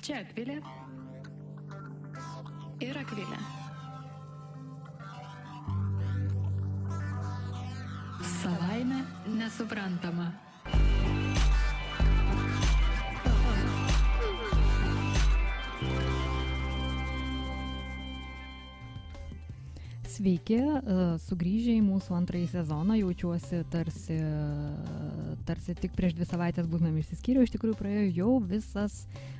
Čia Akvilė ir Akvilė. Savaime nesuprantama. Sveiki, e, sugrįžę į mūsų antrąjį sezoną, jaučiuosi tarsi, tarsi tik prieš dvi savaitės būtumėm išsiskyriau, iš tikrųjų praėjo jau visas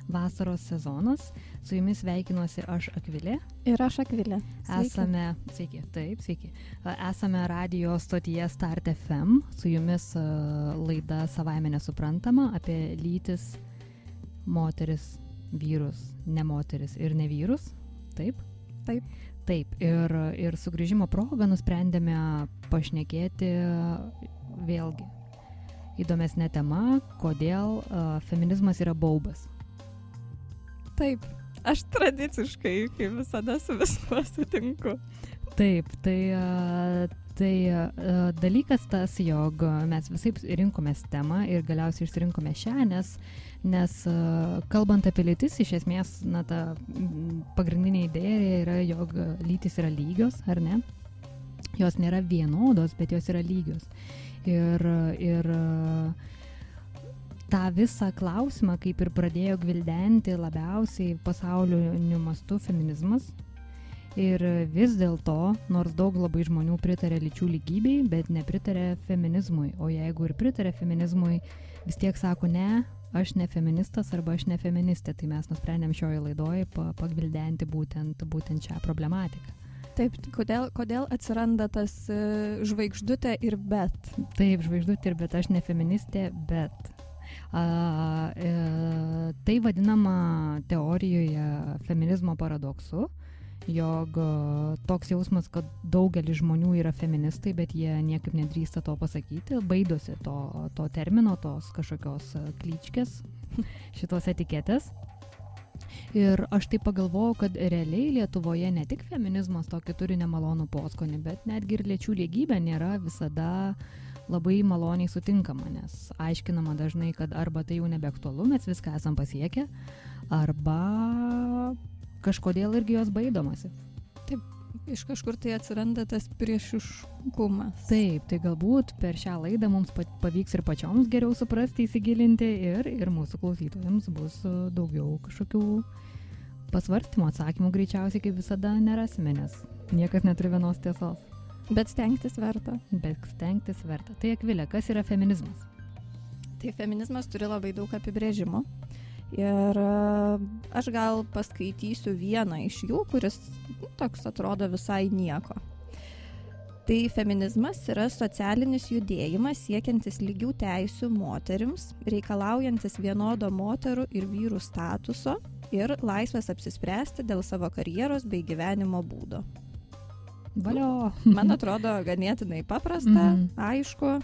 vasaros sezonas, su jumis sveikinuosi aš Akvilė. Ir aš Akvilė. Sveiki. Esame, sveiki, taip, sveiki. E, esame radio stotyje Start FM, su jumis e, laida savaime nesuprantama apie lytis, moteris, vyrus, ne moteris ir ne vyrus. Taip? Taip. Taip, ir, ir sugrįžimo progą nusprendėme pašnekėti vėlgi įdomesnė tema, kodėl uh, feminizmas yra baubas. Taip, aš tradiciškai, kaip visada, su viskuo sutinku. Taip, tai, uh, tai uh, dalykas tas, jog mes visai rinkomės temą ir galiausiai išsirinkome šią, nes uh, nes kalbant apie lytis, iš esmės, na, ta pagrindinė idėja yra, jog lytis yra lygios, ar ne? Jos nėra vienodos, bet jos yra lygios. Ir, ir tą visą klausimą, kaip ir pradėjo gvildenti labiausiai pasauliniu mastu feminizmas. Ir vis dėlto, nors daug labai žmonių pritarė lyčių lygybei, bet nepritarė feminizmui. O jeigu ir pritarė feminizmui, vis tiek sako ne, aš ne feministas arba aš ne feministė, tai mes nusprendėm šioje laidoje pagvildenti būtent, būtent šią problematiką. Taip, kodėl, kodėl atsiranda tas uh, žvaigždutė ir bet? Taip, žvaigždutė ir bet, aš ne feministė, bet. A, e, tai vadinama teorijoje feminizmo paradoksu, jog toks jausmas, kad daugelis žmonių yra feministai, bet jie niekaip nedrįsta to pasakyti, baidosi to, to termino, tos kažkokios klyčkės, šitos etiketės. Ir aš tai pagalvojau, kad realiai Lietuvoje ne tik feminizmas tokį turi nemalonų poskonį, bet netgi ir lyčių lygybė nėra visada labai maloniai sutinkama, nes aiškinama dažnai, kad arba tai jau nebeaktualu, mes viską esam pasiekę, arba kažkodėl irgi jos baidomasi. Taip, iš kažkur tai atsiranda tas priešiškumas. Taip, tai galbūt per šią laidą mums pavyks ir pačioms geriau suprasti, įsigilinti ir, ir mūsų klausytojams bus e, daugiau kažkokių pasvarstymų, atsakymų greičiausiai kaip visada nerasime, nes niekas neturi vienos tiesos. Bet stengtis verta. Bet stengtis verta. Tai Akvilė, kas yra feminizmas? Tai feminizmas turi labai daug apibrėžimų. Ir e, aš gal paskaitysiu vieną iš jų, kuris nu, toks atrodo visai nieko. Tai feminizmas yra socialinis judėjimas siekiantis lygių teisių moterims, reikalaujantis vienodo moterų ir vyrų statuso ir laisvės apsispręsti dėl savo karjeros bei gyvenimo būdo. Valio. Man atrodo ganėtinai paprasta, mm. aišku,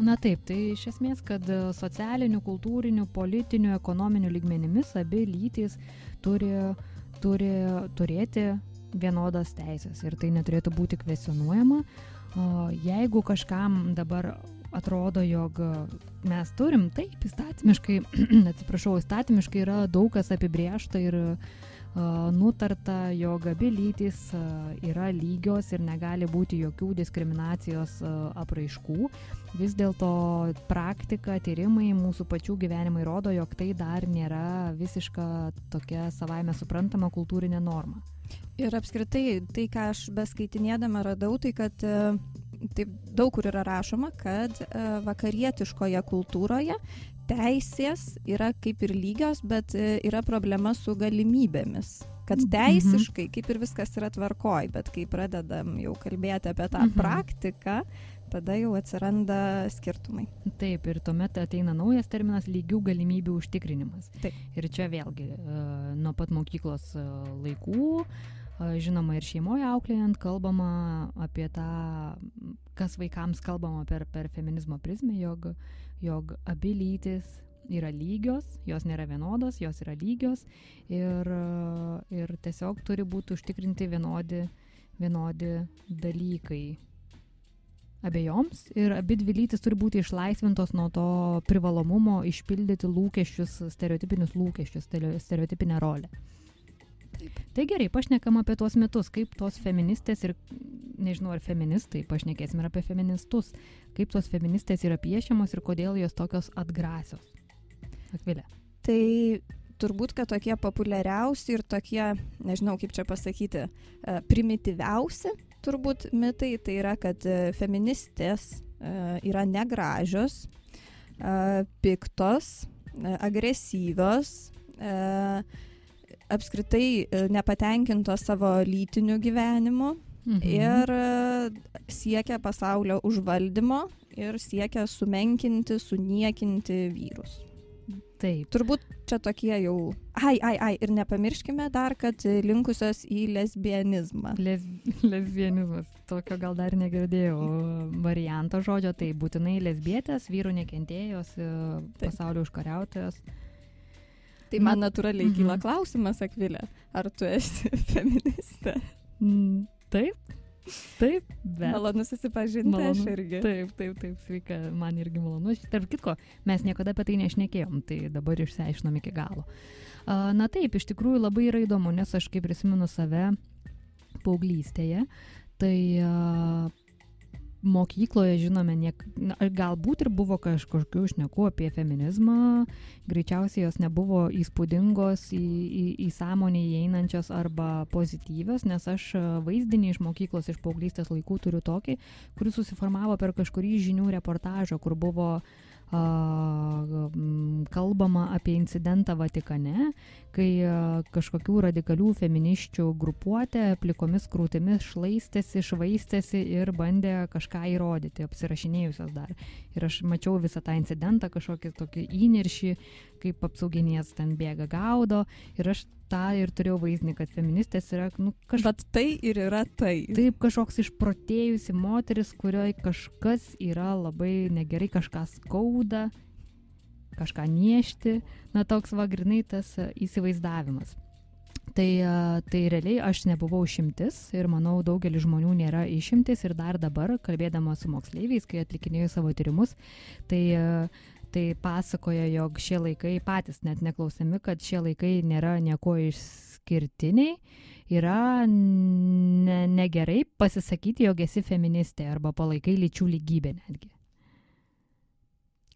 Na taip, tai iš esmės, kad e, socialiniu, kultūriniu, politiniu, ekonominiu lygmenimis abi lytys turi, turi turėti vienodas teisės ir tai neturėtų būti kvesionuojama. Jeigu kažkam dabar atrodo, jog mes turim, taip, įstatymiškai, atsiprašau, įstatymiškai yra daug kas apibriešta ir uh, nutarta, jog abi lytys yra lygios ir negali būti jokių diskriminacijos apraiškų. Vis dėlto praktika, tyrimai, mūsų pačių gyvenimai rodo, jog tai dar nėra visiška tokia savaime suprantama kultūrinė norma. Ir apskritai, tai ką aš beskaitinėdama radau, tai kad taip daug kur yra rašoma, kad vakarietiškoje kultūroje teisės yra kaip ir lygios, bet e, yra problema su galimybėmis. Kad mhm. teisiškai kaip ir viskas yra tvarkoj, bet kai pradedam jau kalbėti apie tą mhm. praktiką, tada jau atsiranda skirtumai. Taip, ir tuomet ateina naujas terminas lygių galimybių užtikrinimas. Taip. Ir čia vėlgi e, nuo pat mokyklos e, laikų, žinoma, ir šeimoje auklėjant kalbama apie tą, kas vaikams kalbama per, per feminizmo prizmę, jog jog abi lytis yra lygios, jos nėra vienodos, jos yra lygios ir, ir tiesiog turi būti užtikrinti vienodi, vienodi dalykai. abiejoms ir abi dvi lytis turi būti išlaisvintos nuo to privalomumo išpildyti lūkesčius, stereotipinius lūkesčius, stereotipinę rolę. Taip. Tai gerai, pašnekam apie tuos metus, kaip tos feministės ir, nežinau, ar feministai, pašnekėsim ir apie feministus, kaip tos feministės yra piešiamos ir kodėl jos tokios atgrasios. Akvilė. Tai turbūt, kad tokie populiariausi ir tokie, nežinau kaip čia pasakyti, e, primityviausi turbūt mitai, tai yra, kad e, feministės e, yra negražios, piktos, agresyvios, apskritai nepatenkintos savo lytiniu gyvenimu mhm. ir siekia pasaulio užvaldymo ir siekia sumenkinti, suniekinti vyrus. Taip. Turbūt čia tokie jau. Ai, ai, ai, ir nepamirškime dar, kad linkusios į lesbianizmą. Les, lesbianizmas. Tokio gal dar negirdėjau varianto žodžio. Tai būtinai lesbietės, vyrų nekentėjos, e, pasaulio užkariautojos. Tai man natūraliai kyla mhm. klausimas, Akvilė, ar tu esi feministė? Mm, taip. Taip, bet. Malonu susipažinti, malonu. aš irgi. Taip, taip, taip, sveika, man irgi malonu. Tarp kitko, mes niekada apie tai nešnekėjom, tai dabar išsiaiškinom iki galo. Na taip, iš tikrųjų labai yra įdomu, nes aš kaip prisimenu save paauglystėje, tai mokykloje žinome, niek, na, galbūt ir buvo kažkokių šnekų apie feminizmą, greičiausiai jos nebuvo įspūdingos, į, į, į sąmonę įeinančios arba pozityvios, nes aš vaizdinį iš mokyklos, iš paauglystės laikų turiu tokį, kuris susiformavo per kažkurį žinių reportažą, kur buvo uh, kalbama apie incidentą Vatikane, kai kažkokių radikalių feminiščių grupuotė plikomis krūtimis šlaistėsi, švaistėsi ir bandė kažką įrodyti, apsirašinėjusios dar. Ir aš mačiau visą tą incidentą, kažkokį tokį įniršį, kaip apsauginės ten bėga gaudo. Ir aš tą ir turėjau vaizdinį, kad feministės yra, nu, kažkas. Bet tai ir yra tai. Taip, kažkoks išprotėjusi moteris, kurioje kažkas yra labai negerai, kažką skauda, kažką niešti. Na, toks va grinai tas e, įsivaizdavimas. Tai, e, tai realiai aš nebuvau išimtis ir manau daugelis žmonių nėra išimtis ir dar dabar, kalbėdama su moksleiviais, kai atlikinėjau savo tyrimus, tai uh, tai pasakoja, jog šie laikai patys net neklausiami, kad šie laikai nėra nieko išskirtiniai, yra ne, negerai pasisakyti, jog esi feministė arba palaikai lyčių lygybę netgi.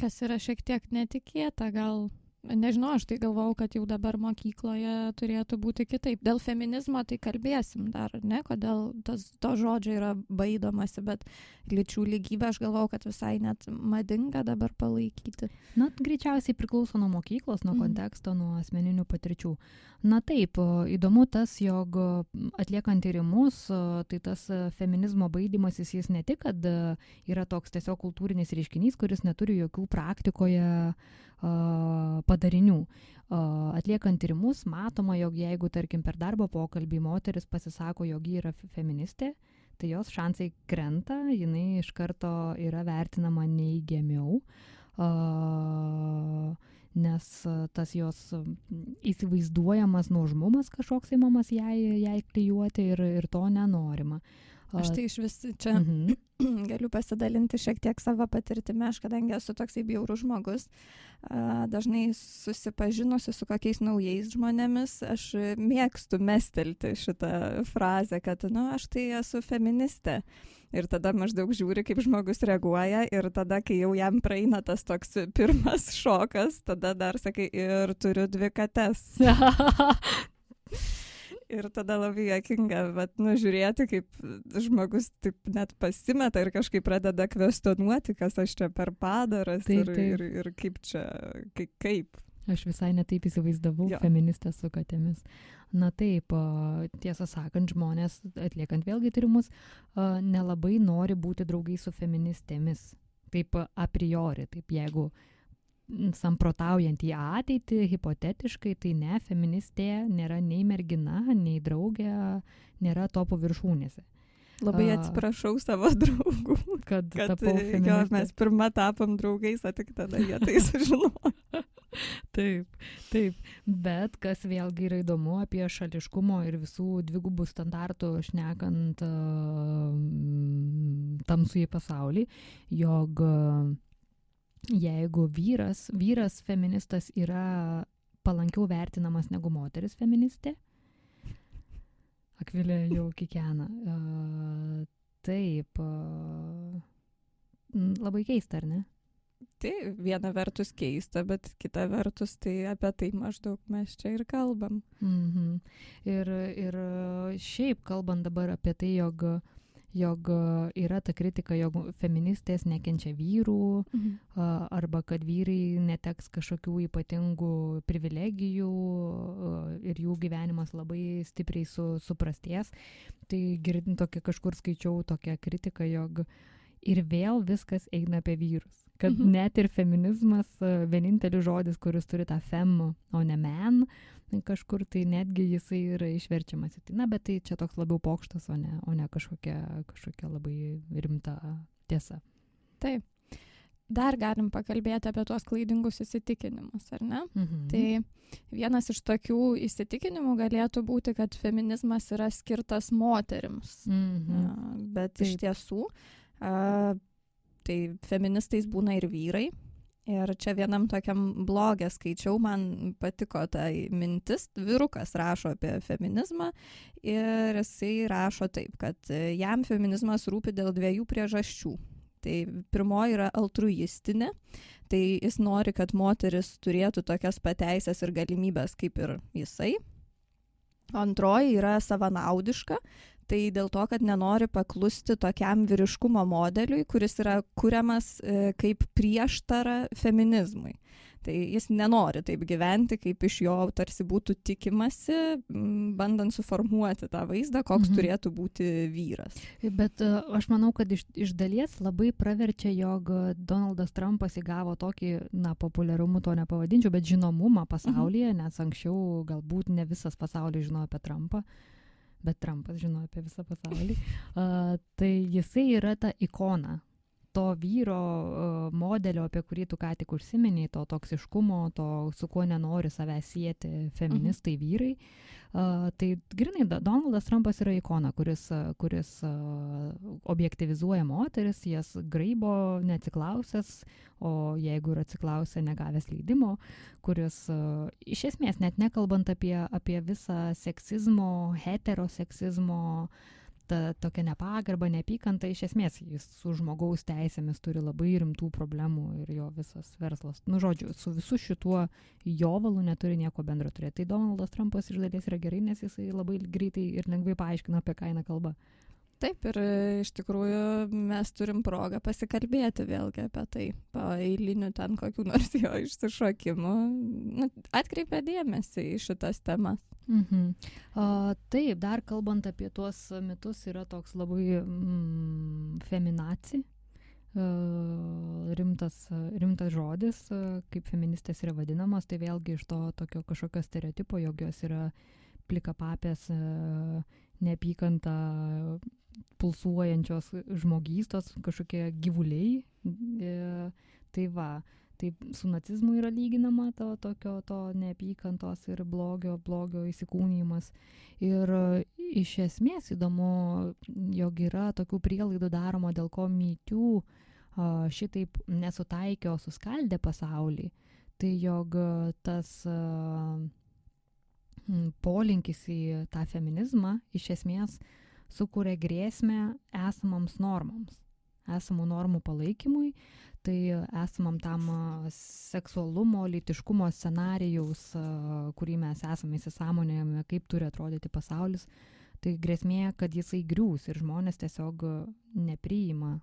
Kas yra šiek tiek netikėta, gal Nežinau, aš tai galvau, kad jau dabar mokykloje turėtų būti kitaip. Dėl feminizmo tai kalbėsim dar, ne, kodėl tas, to žodžio yra baidomasi, bet lyčių lygybę aš galvau, kad visai net madinga dabar palaikyti. Na, greičiausiai priklauso nuo mokyklos, nuo mhm. konteksto, nuo asmeninių patirčių. Na taip, įdomu tas, jog atliekant tyrimus, tai tas feminizmo baidimasis jis ne tik, kad yra toks tiesiog kultūrinis reiškinys, kuris neturi jokių praktikoje padarinių. Atliekant tyrimus, matoma, jog jeigu, tarkim, per darbo pokalbį moteris pasisako, jog ji yra feministė, tai jos šansai krenta, jinai iš karto yra vertinama neįgėmiau, nes tas jos įsivaizduojamas nuožmumas kažkoks įmamas jai, jai klyjuoti ir, ir to nenorima. Aš tai iš vis čia mhm. galiu pasidalinti šiek tiek savo patirtimi, aš kadangi esu toksai bjaurus žmogus, dažnai susipažinusi su kokiais naujais žmonėmis, aš mėgstu mestelti šitą frazę, kad, nu, aš tai esu feministė. Ir tada maždaug žiūri, kaip žmogus reaguoja ir tada, kai jau jam praeina tas toks pirmas šokas, tada dar sakai, ir turiu dvi kates. Ir tada labai jokinga, bet nužiūrėti, kaip žmogus taip net pasimeta ir kažkaip pradeda kvestionuoti, kas aš čia per padaras taip, ir, taip. ir, ir kaip čia, kaip. kaip. Aš visai netaip įsivaizdavau jo. feministę su katėmis. Na taip, tiesą sakant, žmonės atliekant vėlgi tyrimus nelabai nori būti draugai su feministėmis. Taip a priori, taip jeigu uh, samprotaujant į ateitį, hipotetiškai, tai ne, feministė nėra nei mergina, nei draugė, nėra topo viršūnėse. Labai atsiprašau savo draugų, kad, kad jo, mes pirmą tapom draugais, o tik tada jie tai sužinojo. taip, taip. Bet kas vėlgi yra įdomu apie šališkumo ir visų dvigubų standartų šnekant uh, tamsų į pasaulį, jog uh, jeigu vyras, vyras feministas yra palankiau vertinamas negu moteris feministė, Akvilė jau kikena. Uh, taip. Uh, labai keista, ar ne? Tai viena vertus keista, bet kita vertus tai apie tai maždaug mes čia ir kalbam. Mhm. Ir, ir šiaip kalbant dabar apie tai, jog jog yra ta kritika, jog feministės nekenčia vyrų mhm. arba kad vyrai neteks kažkokių ypatingų privilegijų ir jų gyvenimas labai stipriai su, suprasties. Tai girdint tokia kažkur skaičiau tokią kritiką, jog ir vėl viskas eina apie vyrus kad mhm. net ir feminizmas, e, vienintelis žodis, kuris turi tą fem, o ne men, kažkur tai netgi jisai yra išverčiamas tai. Na, bet tai čia toks labiau pokštas, o ne, o ne kažkokia, kažkokia labai rimta tiesa. Taip. Dar galim pakalbėti apie tuos klaidingus įsitikinimus, ar ne? Mhm. Tai vienas iš tokių įsitikinimų galėtų būti, kad feminizmas yra skirtas moterims. Mhm. Bet Taip. iš tiesų, tai feministais būna ir vyrai. Ir čia vienam tokiam blogė skaičiau, man patiko ta mintis, vyrukas rašo apie feminizmą ir jisai rašo taip, kad jam feminizmas rūpi dėl dviejų priežasčių. Tai pirmoji yra altruistinė, tai jis nori, kad moteris turėtų tokias pateisės ir galimybės kaip ir jisai. Antroji yra savanaudiška, tai dėl to, kad nenori paklusti tokiam vyriškumo modeliui, kuris yra kuriamas e, kaip prieštara feminizmui. Tai jis nenori taip gyventi, kaip iš jo tarsi būtų tikimasi, bandant suformuoti tą vaizdą, koks mhm. turėtų būti vyras. Bet uh, aš manau, kad iš, iš dalies labai praverčia, jog Donaldas Trumpas įgavo tokį, na, populiarumu to nepavadinčiau, bet žinomumą pasaulyje, mhm. nes anksčiau galbūt ne visas pasaulis žinojo apie Trumpą. Uh, bet Trumpas žino apie visą pasaulį, uh, tai jisai yra ta ikona to vyro uh, modelio, apie kurį tu ką tik užsiminiai, to toksiškumo, to, su kuo nenori savęs sieti feministai mhm. vyrai. Uh, tai grinai, Donaldas Trumpas yra ikona, kuris, kuris uh, objektivizuoja moteris, jas graibo neatsiklausęs, o jeigu ir atsiklausė negavęs leidimo, kuris uh, iš esmės net nekalbant apie, apie visą seksizmo, heteroseksizmo, ta tokia nepagarba, neapykanta, iš esmės jis su žmogaus teisėmis turi labai rimtų problemų ir jo visas verslas. Nu, žodžiu, su visu šituo jovalu neturi nieko bendro turėti. Tai Donaldas Trumpas iš dalies yra gerai, nes jisai labai greitai ir lengvai paaiškina, apie ką eina kalba. Taip ir e, iš tikrųjų mes turim progą pasikalbėti vėlgi apie tai, po eilinių ten kokių nors jo išsišokimų. Nu, atkreipia dėmesį į šitas temas. Mhm. Uh, taip, dar kalbant apie tuos mitus, yra toks labai mm, feminaci, uh, rimtas, rimtas žodis, uh, kaip feministės yra vadinamas, tai vėlgi iš to tokio kažkokio stereotipo, jog jos yra plikapapės, neapykanta pulsuojančios žmogystos, kažkokie gyvuliai. E, tai va, tai su nacizmu yra lyginama to tokio to neapykantos ir blogio, blogio įsikūnymas. Ir iš esmės įdomu, jog yra tokių prielaidų daroma, dėl ko mytių šitaip nesutaikė, o suskaldė pasaulį. Tai jog tas polinkis į tą feminizmą iš esmės uh, sukuria grėsmę esamoms normoms, esamų normų palaikymui, tai esamam tam seksualumo, lytiškumo scenarijaus, kurį mes esame įsisamonėjami, kaip turi atrodyti pasaulis, tai grėsmė, kad jisai griūs ir žmonės tiesiog nepriima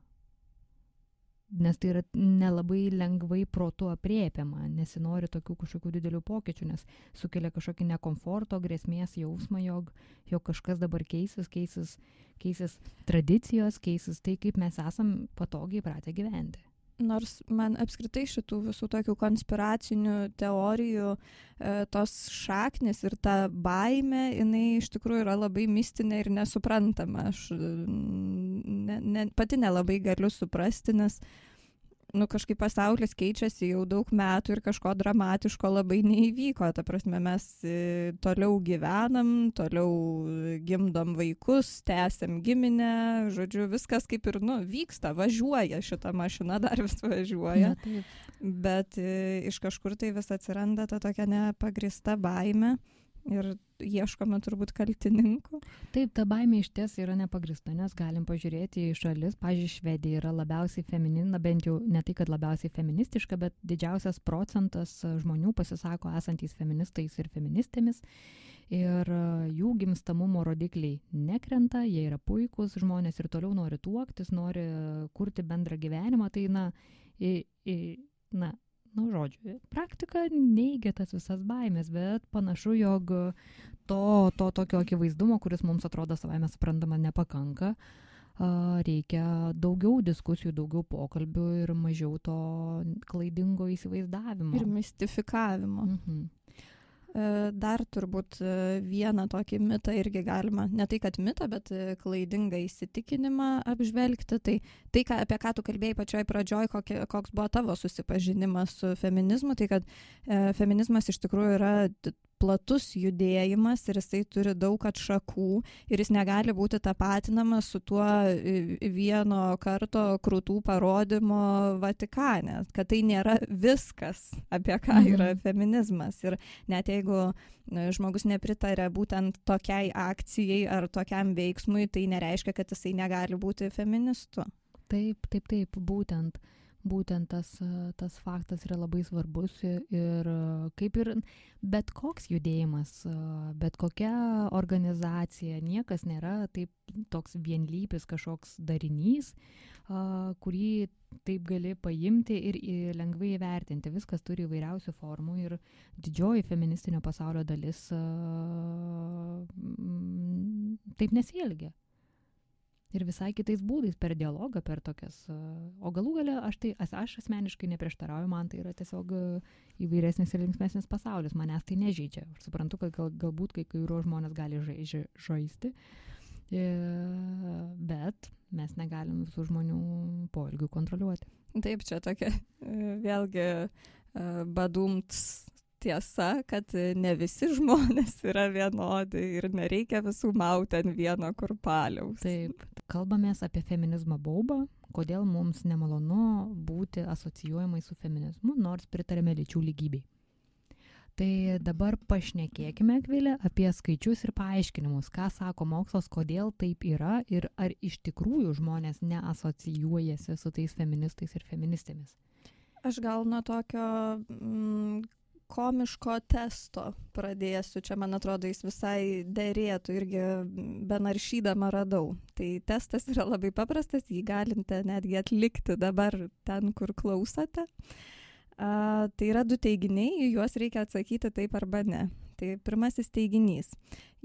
nes tai yra nelabai lengvai protu apriepiama, nesinori tokių kažkokių didelių pokyčių, nes sukelia kažkokį nekomforto, grėsmės jausmą, jog, jog kažkas dabar keisis, keisis, keisis tradicijos, keisis tai, kaip mes esam patogiai pratę gyventi. Nors man apskritai šitų visų tokių konspiracinių teorijų, e, tos šaknis ir ta baime, jinai iš tikrųjų yra labai mistinė ir nesuprantama. Aš ne, ne, pati nelabai galiu suprasti, nes nu kažkaip pasaulis keičiasi jau daug metų ir kažko dramatiško labai neįvyko. Ta prasme, mes e, toliau gyvenam, toliau gimdom vaikus, tęsiam giminę, žodžiu, viskas kaip ir, nu, vyksta, važiuoja šita mašina, dar vis važiuoja. Na, bet e, iš kažkur tai vis atsiranda ta tokia nepagrista baime ir ieškome turbūt kaltininkų. Taip, ta baimė iš ties yra nepagrista, nes galim pažiūrėti į šalis, pažiūrėjau, Švedija yra labiausiai feminina, bent jau ne tai, kad labiausiai feministiška, bet didžiausias procentas žmonių pasisako esantys feministais ir feministėmis. Ir jų gimstamumo rodikliai nekrenta, jie yra puikūs, žmonės ir toliau nori tuoktis, nori kurti bendrą gyvenimą, tai na, į, į, na nu, žodžiu, praktika neigia tas visas baimės, bet panašu, jog to, to tokio akivaizdumo, kuris mums atrodo savai mes suprantama, nepakanka. Reikia daugiau diskusijų, daugiau pokalbių ir mažiau to klaidingo įsivaizdavimo. Ir mistifikavimo. Mhm. E, dar turbūt e, vieną tokį mitą irgi galima, ne tai kad mitą, bet e, klaidingą įsitikinimą apžvelgti. Tai, tai ką, apie ką tu kalbėjai pačioj pradžioj, kokie, koks buvo tavo susipažinimas su feminizmu, tai kad feminizmas iš tikrųjų yra platus judėjimas ir jisai turi daug atšakų ir jis negali būti tapatinamas su tuo vieno karto krūtų parodymo Vatikane, kad tai nėra viskas, apie ką mhm. yra feminizmas. Ir net jeigu žmogus nepritarė būtent tokiai akcijai ar tokiam veiksmui, tai nereiškia, kad jisai negali būti feministu. Taip, taip, taip, būtent būtent tas, tas faktas yra labai svarbus ir kaip ir bet koks judėjimas, bet kokia organizacija, niekas nėra taip toks vienlypis kažkoks darinys, kurį taip gali paimti ir lengvai įvertinti. Viskas turi įvairiausių formų ir didžioji feministinio pasaulio dalis taip nesielgia ir visai kitais būdais per dialogą, per tokias. O galų gale aš tai, aš asmeniškai neprieštarauju, man tai yra tiesiog įvairesnis ir linksmesnis pasaulis, manęs tai nežaidžia. Aš suprantu, kad gal, galbūt kai kuriuos žmonės gali žai, žaisti, e, bet mes negalim visų žmonių poelgių kontroliuoti. Taip, čia tokia e, vėlgi e, badumts tiesa, kad ne visi žmonės yra vienodi ir nereikia visų mauti ant vieno kurpaliaus. Taip, kalbamės apie feminizmo baubą, kodėl mums nemalonu būti asocijuojamai su feminizmu, nors pritarėme lyčių lygybei. Tai dabar pašnekėkime, Akvilė, apie skaičius ir paaiškinimus, ką sako mokslas, kodėl taip yra ir ar iš tikrųjų žmonės neasocijuojasi su tais feministais ir feministėmis. Aš gal nuo tokio mm, komiško testo pradėsiu. Čia, man atrodo, jis visai dėrėtų irgi benaršydama radau. Tai testas yra labai paprastas, jį galite netgi atlikti dabar ten, kur klausote. A, tai yra du teiginiai, juos reikia atsakyti taip arba ne. Tai pirmasis teiginys.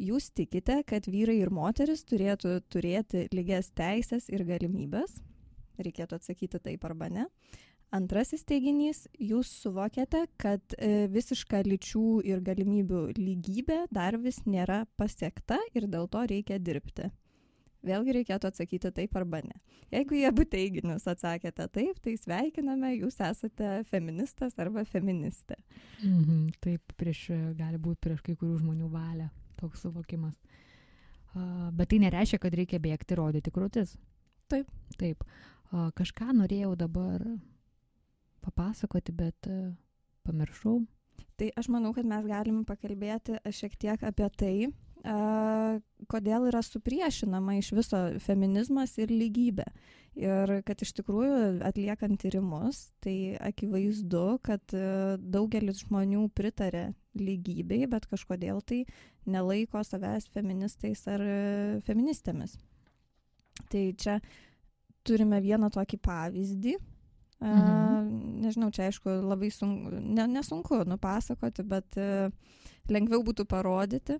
Jūs tikite, kad vyrai ir moteris turėtų turėti lygias teisės ir galimybės. Reikėtų atsakyti taip arba ne. Antrasis teiginys, jūs suvokiate, kad e, visiška lyčių ir galimybių lygybė dar vis nėra pasiekta ir dėl to reikia dirbti. Vėlgi reikėtų atsakyti taip arba ne. Jeigu jie abu teiginius atsakėte taip, tai sveikiname, jūs esate feministas arba feministė. Mhm, taip, prieš, gali būti prieš kai kurių žmonių valią toks suvokimas. Uh, bet tai nereiškia, kad reikia bėgti rodyti krūtis. Taip. Taip. Uh, kažką norėjau dabar papasakoti, bet e, pamiršau. Tai aš manau, kad mes galim pakalbėti šiek tiek apie tai, a, kodėl yra supriešinama iš viso feminizmas ir lygybė. Ir kad iš tikrųjų atliekant tyrimus, tai akivaizdu, kad e, daugelis žmonių pritarė lygybei, bet kažkodėl tai nelaiko savęs feministais ar e, feministėmis. Tai čia turime vieną tokį pavyzdį, Mhm. Nežinau, čia aišku labai sunku, ne, nesunku nupasakoti, bet e, lengviau būtų parodyti.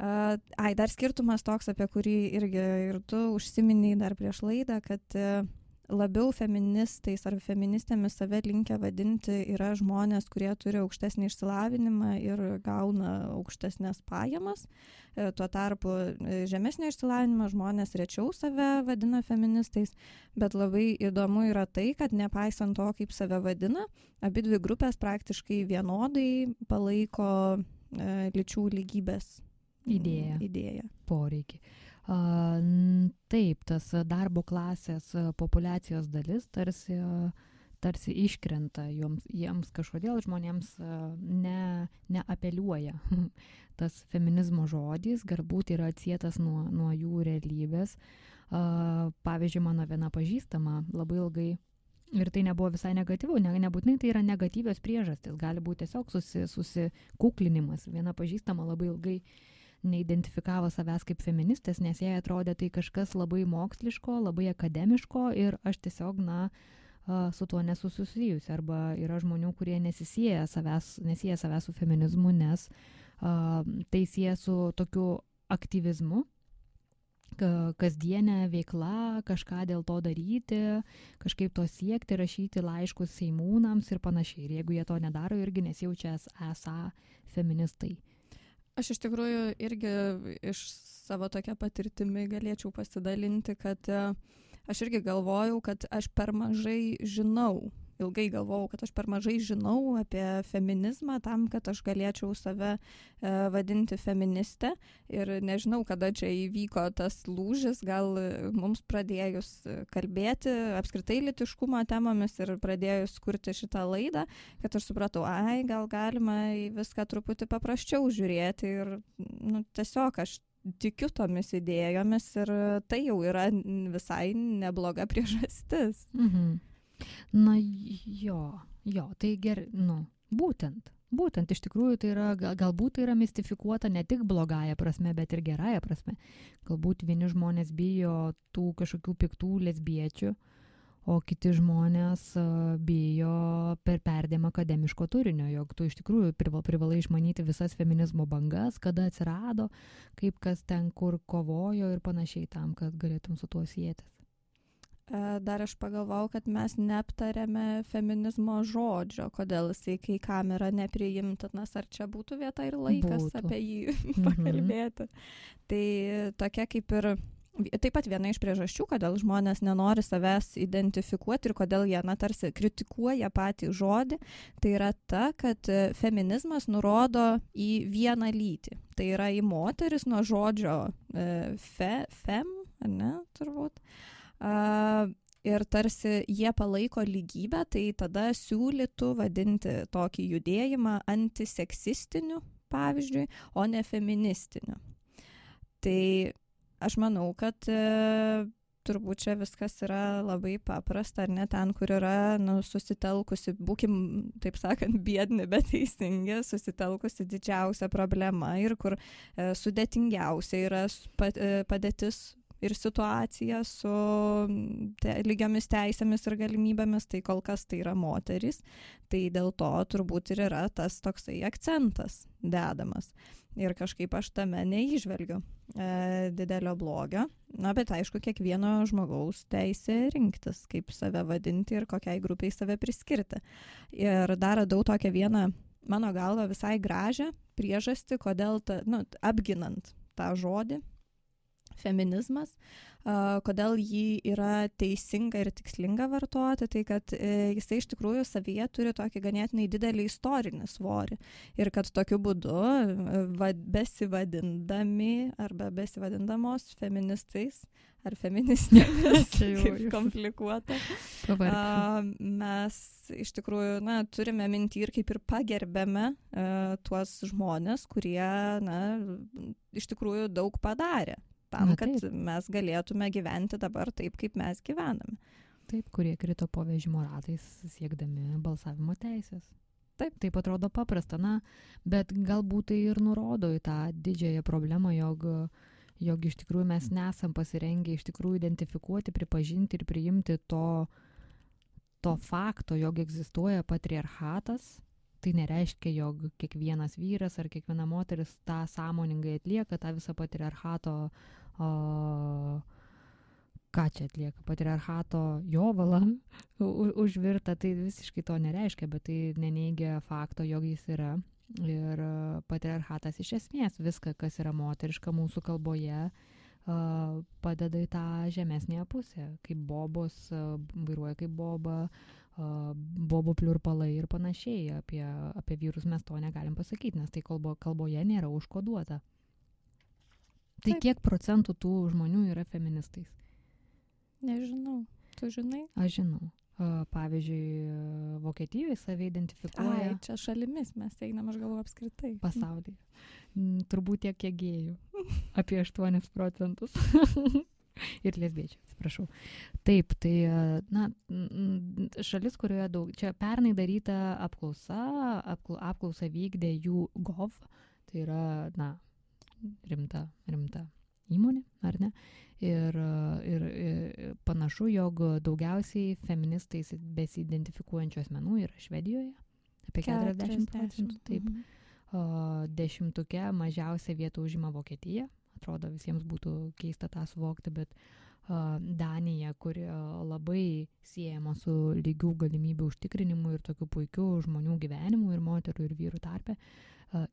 Ai, dar skirtumas toks, apie kurį irgi ir tu užsiminiai dar prieš laidą, kad e, labiau feministais ar feministėmis save linkę vadinti yra žmonės, kurie turi aukštesnį išsilavinimą ir gauna aukštesnės pajamas. E, tuo tarpu e, žemesnio išsilavinimo žmonės rečiau save vadina feministais, bet labai įdomu yra tai, kad nepaisant to, kaip save vadina, abi dvi grupės praktiškai vienodai palaiko e, lyčių lygybės idėją. idėją. Poreikį. Taip, tas darbo klasės populacijos dalis tarsi, tarsi iškrenta, joms, jiems kažkodėl žmonėms ne, neapeliuoja. Tas feminizmo žodis galbūt yra atsietas nuo, nuo jų realybės. Pavyzdžiui, mano viena pažįstama labai ilgai Ir tai nebuvo visai negatyvu, ne, nebūtinai tai yra negatyvios priežastis, gali būti tiesiog susi, susikuklinimas. Viena pažįstama labai ilgai uh, neidentifikavo savęs kaip feministės, nes jai atrodė tai kažkas labai moksliško, labai akademiško ir aš tiesiog, na, su tuo nesu susijusi. Arba yra žmonių, kurie nesisieja savęs, nesieja savęs su feminizmu, nes uh, tai sieja su tokiu aktyvizmu, kasdienė veikla, kažką dėl to daryti, kažkaip to siekti, rašyti laiškus seimūnams ir panašiai. Ir jeigu jie to nedaro, irgi nesijaučia esą feministai. Aš iš tikrųjų irgi iš savo tokia patirtimi galėčiau pasidalinti, kad e, aš irgi galvojau, kad aš per mažai žinau ilgai galvojau, kad aš per mažai žinau apie feminizmą tam, kad aš galėčiau save e, vadinti feministę. Ir nežinau, kada čia įvyko tas lūžis, gal mums pradėjus kalbėti apskritai litiškumo temomis ir pradėjus kurti šitą laidą, kad aš supratau, ai, gal galima į viską truputį paprasčiau žiūrėti ir nu, tiesiog aš tikiu tomis idėjomis ir tai jau yra visai nebloga priežastis. Mhm. Na jo, jo, tai gerai, nu, būtent. Būtent, iš tikrųjų, tai yra, galbūt tai yra mistifikuota ne tik blogąją prasme, bet ir gerąją prasme. Galbūt vieni žmonės bijo tų kažkokių piktų lesbiečių, o kiti žmonės bijo per perdėmą akademiško turinio, jog tu iš tikrųjų privalai išmanyti visas feminizmo bangas, kada atsirado, kaip kas ten kur kovojo ir panašiai tam, kad galėtum su tuo sėtis. E, dar aš pagalvojau, kad mes neaptarėme feminizmo žodžio, kodėl jisai kai kam yra nepriimtinas, ar čia būtų vieta ir laikas būtų. apie jį mhm. pakalbėti. Tai tokia kaip ir Taip pat viena iš priežasčių, kodėl žmonės nenori savęs identifikuoti ir kodėl jie, na, tarsi kritikuoja patį žodį, tai yra ta, kad feminizmas nurodo į vieną lytį. Tai yra į moteris nuo žodžio e, fe, fem, ne, turbūt. Uh, ir tarsi jie palaiko lygybę, tai tada siūlytų vadinti tokį judėjimą antiseksistiniu, pavyzdžiui, o ne feministiniu. Tai aš manau, kad e, turbūt čia viskas yra labai paprasta, ar ne ten, kur yra nu, susitelkusi, būkim, taip sakant, biedni, bet teisingi, susitelkusi didžiausia problema ir kur e, sudėtingiausia yra padėtis ir situacija su te, lygiomis teisėmis ir galimybėmis, tai kol kas tai yra moteris, tai dėl to turbūt ir yra tas toksai akcentas dedamas. Ir kažkaip aš tame neižvelgiu e, didelio blogio. Na, bet aišku, kiekvieno žmogaus teisė rinktis, kaip save vadinti ir kokiai grupiai save priskirti. Ir dar radau tokią vieną, mano galva, visai gražią priežastį, kodėl, ta, nu, apginant tą žodį, feminizmas, kodėl jį yra teisinga ir tikslinga vartoti, tai kad e, jisai iš tikrųjų savyje turi tokį ganėtinai didelį istorinį svorį. Ir kad tokiu būdu, e, va, besivadindami arba besivadindamos feministais ar feministėmis, kaip komplikuota, a, mes iš tikrųjų na, turime minti ir kaip ir pagerbėme a, tuos žmonės, kurie na, iš tikrųjų daug padarė tam, Na, kad mes galėtume gyventi dabar taip, kaip mes gyvename. Taip, kurie krito po vežimo ratais siekdami balsavimo teisės. Taip, taip atrodo paprasta, na, bet galbūt tai ir nurodo į tą didžiąją problemą, jog, jog iš tikrųjų mes nesam pasirengę iš tikrųjų identifikuoti, pripažinti ir priimti to, to fakto, jog egzistuoja patriarchatas. Tai nereiškia, jog kiekvienas vyras ar kiekviena moteris tą sąmoningai atlieka, tą visą patriarchato uh, ką čia atlieka patriarchato jovalą užvirta, tai visiškai to nereiškia, bet tai neneigia fakto, jog jis yra. Ir patriarchatas iš esmės viską, kas yra moteriška mūsų kalboje, padeda į tą žemesnėje pusę, kaip bobos, vairuoja kaip boba, bobų pliurpalai ir panašiai. Apie, apie vyrus mes to negalim pasakyti, nes tai kalbo, kalboje nėra užkoduota. Tai Taip. kiek procentų tų žmonių yra feministais? Nežinau. Tu žinai? Aš žinau. Pavyzdžiui, Vokietijoje save identifikuoja Ai, čia šalimis mes einam, aš galvoju apskritai. pasaulyje. Turbūt tiek kiek gėjų. Apie 8 procentus. Ir lesbiečių, atsiprašau. Taip, tai, na, šalis, kurioje daug, čia pernai daryta apklausa, apklau, apklausa vykdė jų GOV, tai yra, na, rimta, rimta įmonė, ar ne? Ir, ir, ir panašu, jog daugiausiai feministais besidentifikuojančių asmenų yra Švedijoje, apie 40 procentų. Taip, Mhm. O, dešimtuke mažiausia vieta užima Vokietija. Atrodo, visiems būtų keista tą suvokti, bet a, Danija, kuri labai siejama su lygių galimybių užtikrinimu ir tokiu puikiu žmonių gyvenimu ir moterų ir vyrų tarpe,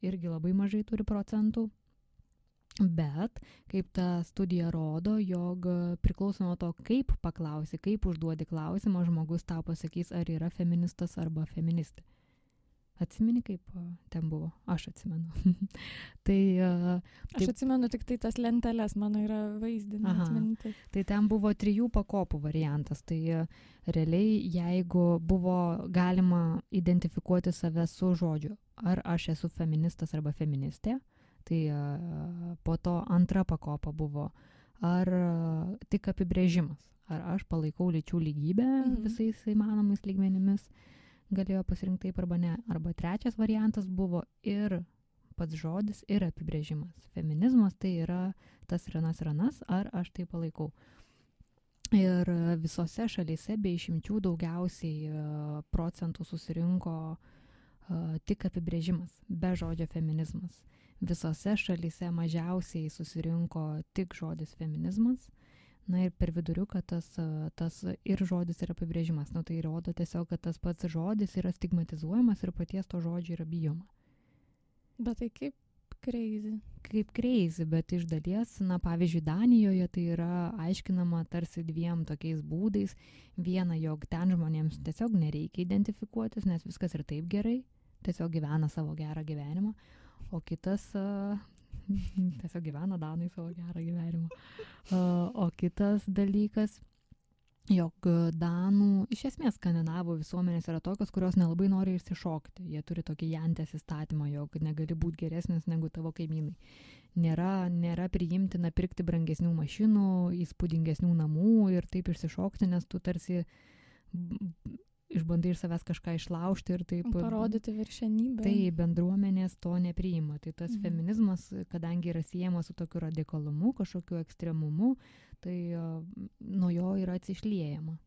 irgi labai mažai turi procentų. Bet, kaip ta studija rodo, jog priklauso nuo to, kaip paklausi, kaip užduodi klausimą, žmogus tau pasakys, ar yra feministas arba feministė. Atsimeni, kaip ten buvo? Aš atsimenu. tai, Aš Taip. atsimenu tik tai tas lenteles, mano yra vaizdinė tai ten buvo trijų pakopų variantas. Tai a, realiai, jeigu buvo galima identifikuoti save su žodžiu, ar aš esu feministas arba feministė, tai a, po to antra pakopa buvo, ar a, tik apibrėžimas, ar aš palaikau lyčių lygybę Mhm. visais įmanomais lygmenimis, galėjo pasirinkti taip arba ne. Arba trečias variantas buvo ir pats žodis, ir apibrėžimas. Feminizmas tai yra tas ranas ranas, ar aš tai palaikau. Ir e, visose šalyse be išimčių daugiausiai e, procentų susirinko e, tik apibrėžimas, be žodžio feminizmas. Visose šalyse mažiausiai susirinko tik žodis feminizmas. Na ir per viduriuką tas, tas ir žodis ir apibrėžimas. Nu, tai rodo tiesiog, kad tas pats žodis yra stigmatizuojamas ir paties to žodžio yra bijoma. Bet tai kaip crazy. kaip crazy, bet iš dalies, na pavyzdžiui, Danijoje tai yra aiškinama tarsi dviem tokiais būdais. Viena, jog ten žmonėms tiesiog nereikia identifikuotis, nes viskas ir taip gerai, tiesiog gyvena savo gerą gyvenimą. O kitas, a, tiesiog gyvena Danai savo gerą gyvenimą. A, O kitas dalykas, jog Danų, iš esmės skandinavų visuomenės yra tokios, kurios nelabai nori išsišokti. Jie turi tokį jantės įstatymą, jog negali būti geresnis negu tavo kaimynai. Nėra, nėra priimtina pirkti brangesnių mašinų, įspūdingesnių namų ir taip išsišokti, nes tu tarsi išbandai iš savęs kažką išlaužti ir taip Parodyti viršenybę. Tai bendruomenės to nepriima. Tai tas Mhm. feminizmas, kadangi yra siejamas su tokiu radikalumu, kažkokiu ekstremumu, tai nuo jo yra atsišliejama.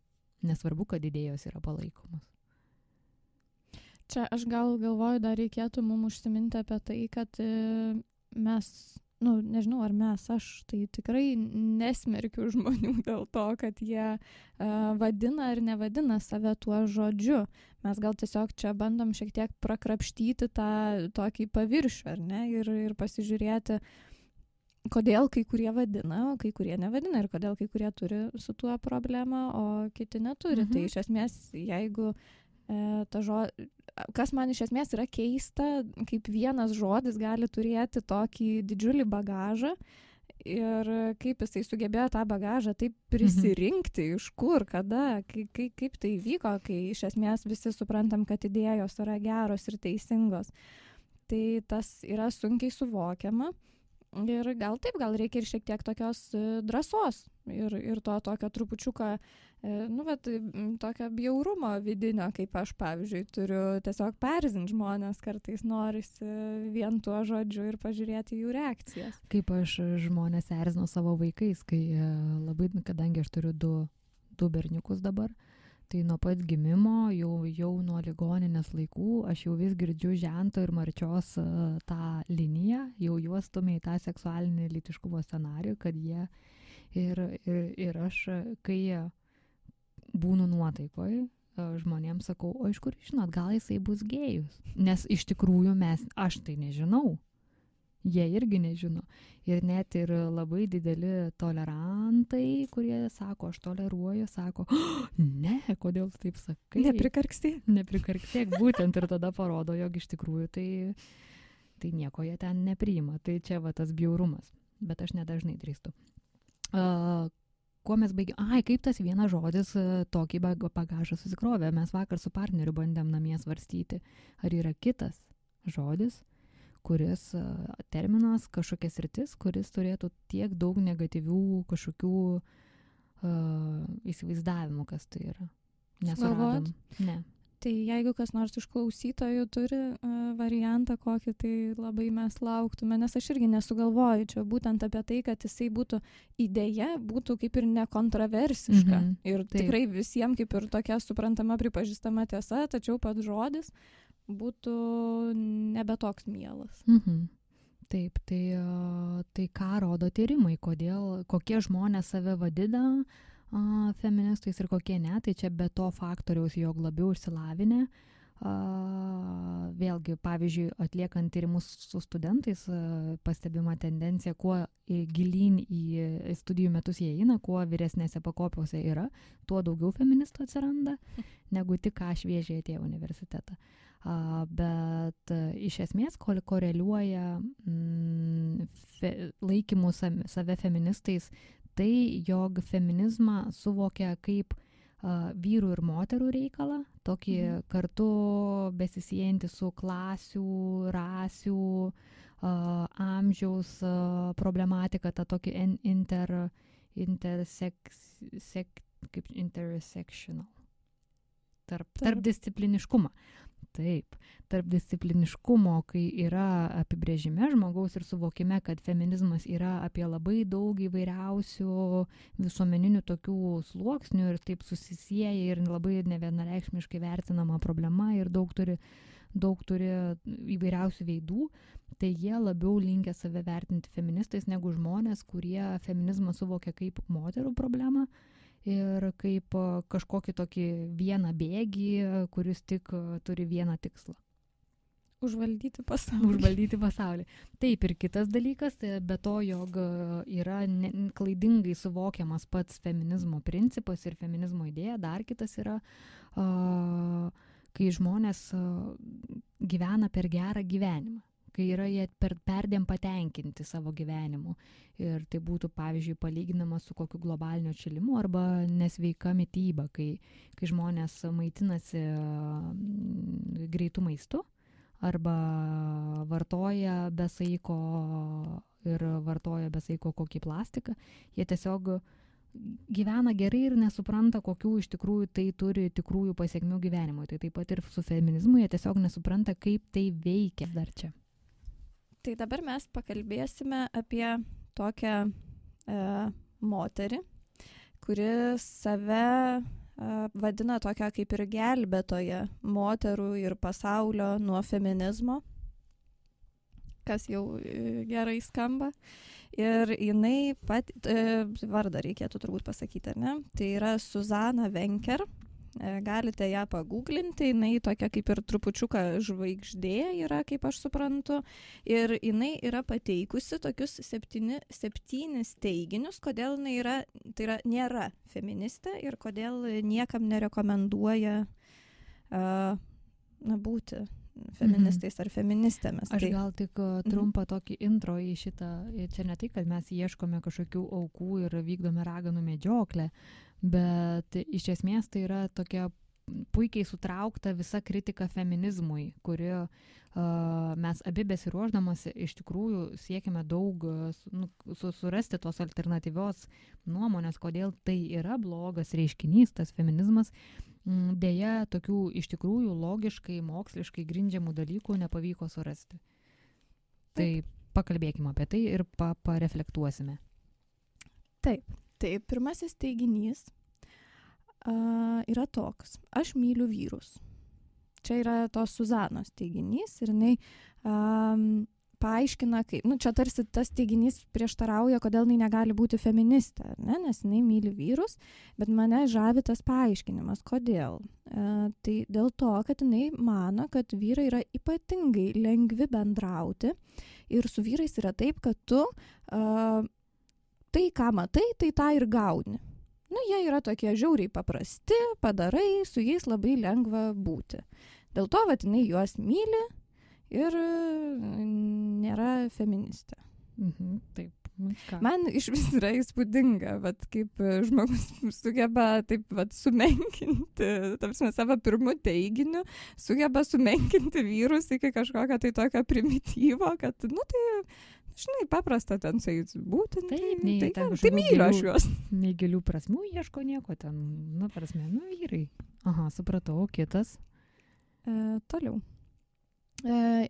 Nesvarbu, kad idėjos yra palaikomas. Čia aš gal galvoju, dar reikėtų mums užsiminti apie tai, kad e, mes, nu, nežinau, ar mes, aš tai tikrai nesmerkiu žmonių dėl to, kad jie uh, vadina ar nevadina save tuo žodžiu. Mes gal tiesiog čia bandom šiek tiek prakrapštyti tą tokį paviršių, ar ne, ir, ir pasižiūrėti, kodėl kai kurie vadina, o kai kurie nevadina ir kodėl kai kurie turi su tuo problemą, o kiti neturi. Mhm. Tai iš esmės, jeigu ta žo... kas man iš esmės yra keista, kaip vienas žodis gali turėti tokį didžiulį bagažą ir kaip jisai sugebėjo tą bagažą taip prisirinkti, mhm. iš kur, kada, kaip, kaip, kaip tai vyko, kai iš esmės visi suprantam, kad idėjos yra geros ir teisingos. Tai tas yra sunkiai suvokiama. Ir gal taip, gal reikia ir šiek tiek tokios e, drąsos ir, ir to tokio trupučiuką, e, nu, bet tokio bjaurumo vidinio, kaip aš, pavyzdžiui, turiu tiesiog perzinti žmonės, kartais norisi vien tuo žodžiu ir pažiūrėti jų reakcijas. Kaip aš žmonės erzino savo vaikais, kai e, labai, kadangi aš turiu du, du berniukus dabar, tai nuo pat gimimo, jau, jau nuo ligoninės laikų, aš jau vis girdžiu žento ir marčios uh, tą liniją, jau juos stumia į tą seksualinį litiškumo scenarijų, kad jie Ir, ir, ir aš, kai būnu nuotaikoje, žmonėms sakau, o iš kur žinot, gal jisai bus gėjus. Nes iš tikrųjų mes, aš tai nežinau. Jie irgi nežino. Ir net ir labai dideli tolerantai, kurie sako, aš toleruoju, sako, oh, ne, kodėl tu taip sakai. Neprikarksti. Neprikarkstėk, būtent ir tada parodo, jog iš tikrųjų tai, tai nieko jie ten nepriima. Tai čia va tas bjaurumas. Bet aš nedažnai drįstu. Uh, kuo mes baigėme, ai, kaip tas vienas žodis tokį bagažą susikrovė. Mes vakar su partneriu bandėm namie svarstyti, ar yra kitas žodis, kuris terminas, kažkokias rytis, kuris turėtų tiek daug negatyvių kažkokių uh, įsivaizdavimų, kas tai yra. Nesuradom. Ne. Tai jeigu kas nors iš klausytojų turi uh, variantą kokį, tai labai mes lauktume, nes aš irgi nesugalvoju čia būtent apie tai, kad jisai būtų idėja, būtų kaip ir nekontroversiška. Mm -hmm. Ir Taip. tikrai visiems kaip ir tokia suprantama, pripažįstama tiesa, tačiau pats žodis būtų nebe toks mielas. Mhm. Taip, tai, tai ką rodo tyrimai, kodėl, kokie žmonės save vadina, feministais ir kokie ne, tai čia be to faktoriaus, jog labiau išsilavinę. Vėlgi, pavyzdžiui, atliekant tyrimus su studentais, pastebima tendencija, kuo gilyn į studijų metus jie eina, kuo vyresnėse pakopiuose yra, tuo daugiau feministų atsiranda, negu tik ką šviežiai atėjo universitetą. A, bet a, iš esmės koreliuoja mm, fe, laikymų save feministais tai, jog feminizmą suvokia kaip vyrų ir moterų reikalą, tokį mhm. kartu besisijantį su klasių, rasių, amžiaus problematika, tą tokį inter, interseks, sek, kaip intersectional. Tarp, tarp discipliniškumą. Taip, tarpdiscipliniškumo, kai yra apibrėžime žmogaus ir suvokime, kad feminizmas yra apie labai daug įvairiausių visuomeninių tokių sluoksnių ir taip susisieja ir labai nevienareikšmiškai vertinama problema ir daug turi, daug turi įvairiausių veidų, tai jie labiau linkia save vertinti feministais negu žmonės, kurie feminizmą suvokia kaip moterų problemą ir kaip kažkokį tokį vieną bėgį, kuris tik turi vieną tikslą. Užvaldyti pasaulį. Užvaldyti pasaulį. Taip ir kitas dalykas, be to, jog yra ne, klaidingai suvokiamas pats feminizmo principas ir feminizmo idėja, dar kitas yra, uh, kai žmonės uh, gyvena per gerą gyvenimą kai yra jie per perdėm patenkinti savo gyvenimu. Ir tai būtų, pavyzdžiui, palyginama su kokiu globaliniu atšilimu arba nesveika mytyba, kai, kai žmonės maitinasi mm, greitų maistų arba vartoja besaiko ir vartoja besaiko kokį plastiką, jie tiesiog gyvena gerai ir nesupranta, kokių iš tikrųjų tai turi tikrųjų pasiekmių gyvenimui. Tai taip pat ir su feminizmu jie tiesiog nesupranta, kaip tai veikia dar čia. Tai dabar mes pakalbėsime apie tokią e, moterį, kuri save e, vadina tokia kaip ir gelbėtoja moterų ir pasaulio nuo feminizmo, kas jau e, gerai skamba. Ir jinai pat, e, vardą reikėtų turbūt pasakyti, ar ne? Tai yra Suzana Venker. E, galite ją paguglinti, jinai tokia kaip ir trupučiuką žvaigždė yra, kaip aš suprantu. Ir jinai yra pateikusi tokius septyni, septynis teiginius, kodėl jinai yra, tai yra, nėra feministė ir kodėl niekam nerekomenduoja uh, na, būti feministais ar feministėmis. Aš tai... gal tik mhm. trumpą tokį intro į šitą, čia ne tai, kad mes ieškome kažkokių aukų ir vykdome raganų medžioklę, bet iš esmės tai yra tokia puikiai sutraukta visa kritika feminizmui, kuri uh, mes abi besiruoždamas iš tikrųjų siekime daug nu, su, surasti tos alternatyvios nuomonės, kodėl tai yra blogas reiškinys, tas feminizmas. Mm, Deja, tokių iš tikrųjų logiškai, moksliškai grindžiamų dalykų nepavyko surasti. Tai pakalbėkime apie tai ir pa pareflektuosime. Taip, tai pirmasis teiginys uh, yra toks. Aš myliu vyrus. Čia yra tos Suzanos teiginys ir jinai um, paaiškina, kaip, nu čia tarsi tas teiginys prieštarauja, kodėl jinai negali būti feministė, ne, nes jinai myli vyrus, bet mane žavi tas paaiškinimas, kodėl. E, tai dėl to, kad jinai mano, kad vyrai yra ypatingai lengvi bendrauti ir su vyrais yra taip, kad tu e, tai, ką matai, tai tą ir gauni. Nu, jie yra tokie žiauriai paprasti, padarai, su jais labai lengva būti. Dėl to, vad, jinai juos myli ir nėra feministė. Mhm, taip. nu ką. Man iš vis yra įspūdinga, vat, kaip e, žmogus sugeba taip vat, sumenkinti, tarsi savo pirmų teiginių, sugeba sumenkinti vyrus iki kažkokio tai tokio primityvo, kad, nu tai, žinai, paprasta ten su jais būti. nu, Taip, tai, nei tai, ten tai, myliu aš juos. Nei gilių prasmių ieško nieko ten, nu, prasme, nu, vyrai. Aha, supratau, o kitas. E, toliau. E,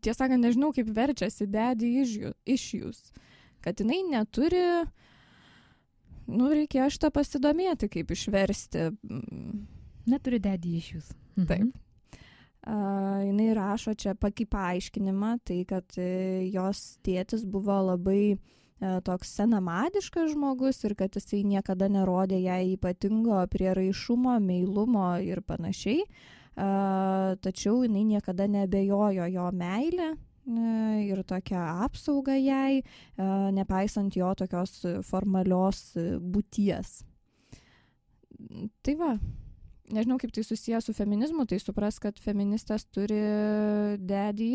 tiesą sakant, nežinau, kaip verčiasi dedi iš jūs. Kad jinai neturi, nu, reikia aš tą pasidomėti, kaip išversti. Neturi dedį iš jūs. Mhm. Taip. Uh, jinai rašo čia kaip paaiškinimą, tai kad e, jos tėtis buvo labai e, toks senamadiškas žmogus ir kad jisai niekada nerodė jai ypatingo prieraišumo, meilumo ir panašiai. Uh, tačiau jinai niekada nebejojo jo meilę e, ir tokią apsaugą jai, nepaisant jo tokios formalios būties. Tai va, nežinau kaip tai susijęs su feminizmu, tai supras, kad feministės turi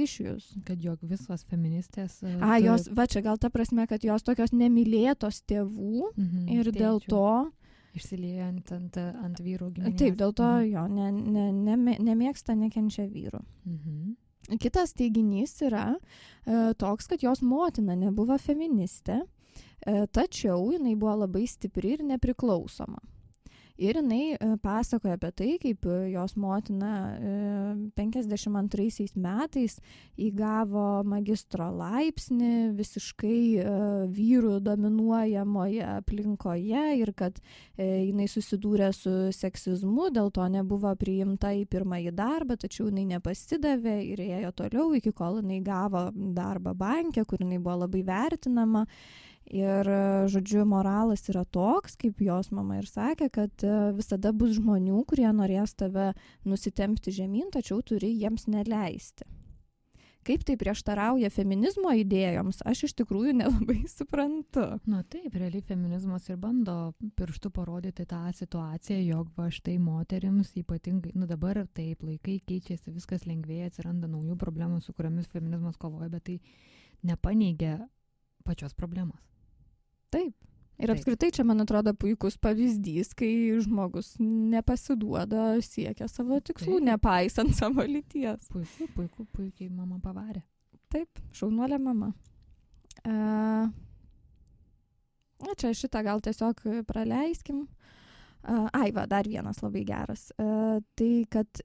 iš jūs. Kad jog visos feministės. e, A, turi- jos, va čia gal ta prasme, kad jos tokios nemylėtos tėvų Mhm, ir dėl tėčių. to, Išsilieja ant, ant, ant vyrų giminės. taip, dėl to Mhm. jo ne, ne, ne, nemėgsta, nekenčia vyrų. Mhm. Kitas teiginys yra e, toks, kad jos motina nebuvo feministė, e, tačiau jinai buvo labai stipri ir nepriklausoma. Ir jinai e, pasakoja apie tai, kaip e, jos motina e, 52 metais įgavo magistro laipsnį visiškai e, vyrų dominuojamoje aplinkoje ir kad e, jinai susidūrė su seksizmu, dėl to nebuvo priimta į pirmąjį darbą, tačiau jinai nepasidavė ir ėjo toliau, iki kol jinai gavo darbą bankė, kur jinai buvo labai vertinama. Ir, e, žodžiu, moralas yra toks, kaip jos mama ir sakė, kad e, visada bus žmonių, kurie norės tave nusitempti žemyn, tačiau turi jiems neleisti. Kaip tai prieštarauja feminizmo idėjoms, aš iš tikrųjų nelabai suprantu. Na taip, realiai feminizmas ir bando pirštų parodyti tą situaciją, jog va štai moterims ypatingai, nu dabar taip, laikai keičiasi, viskas lengvėja, atsiranda naujų problemų, su kuriamis feminizmas kovoja, bet tai nepaneigia pačios problemos. Taip. Ir Taip. apskritai čia, man atrodo, puikus pavyzdys, kai žmogus nepasiduoda, siekia savo tikslų, Taip. nepaisant savo lyties. Puiku, puiku, puikiai mama pavarė. Taip, šaunuolė mama. Uh, na, čia šitą gal tiesiog praleiskim. Uh, ai, va, dar vienas labai geras. Uh, tai, kad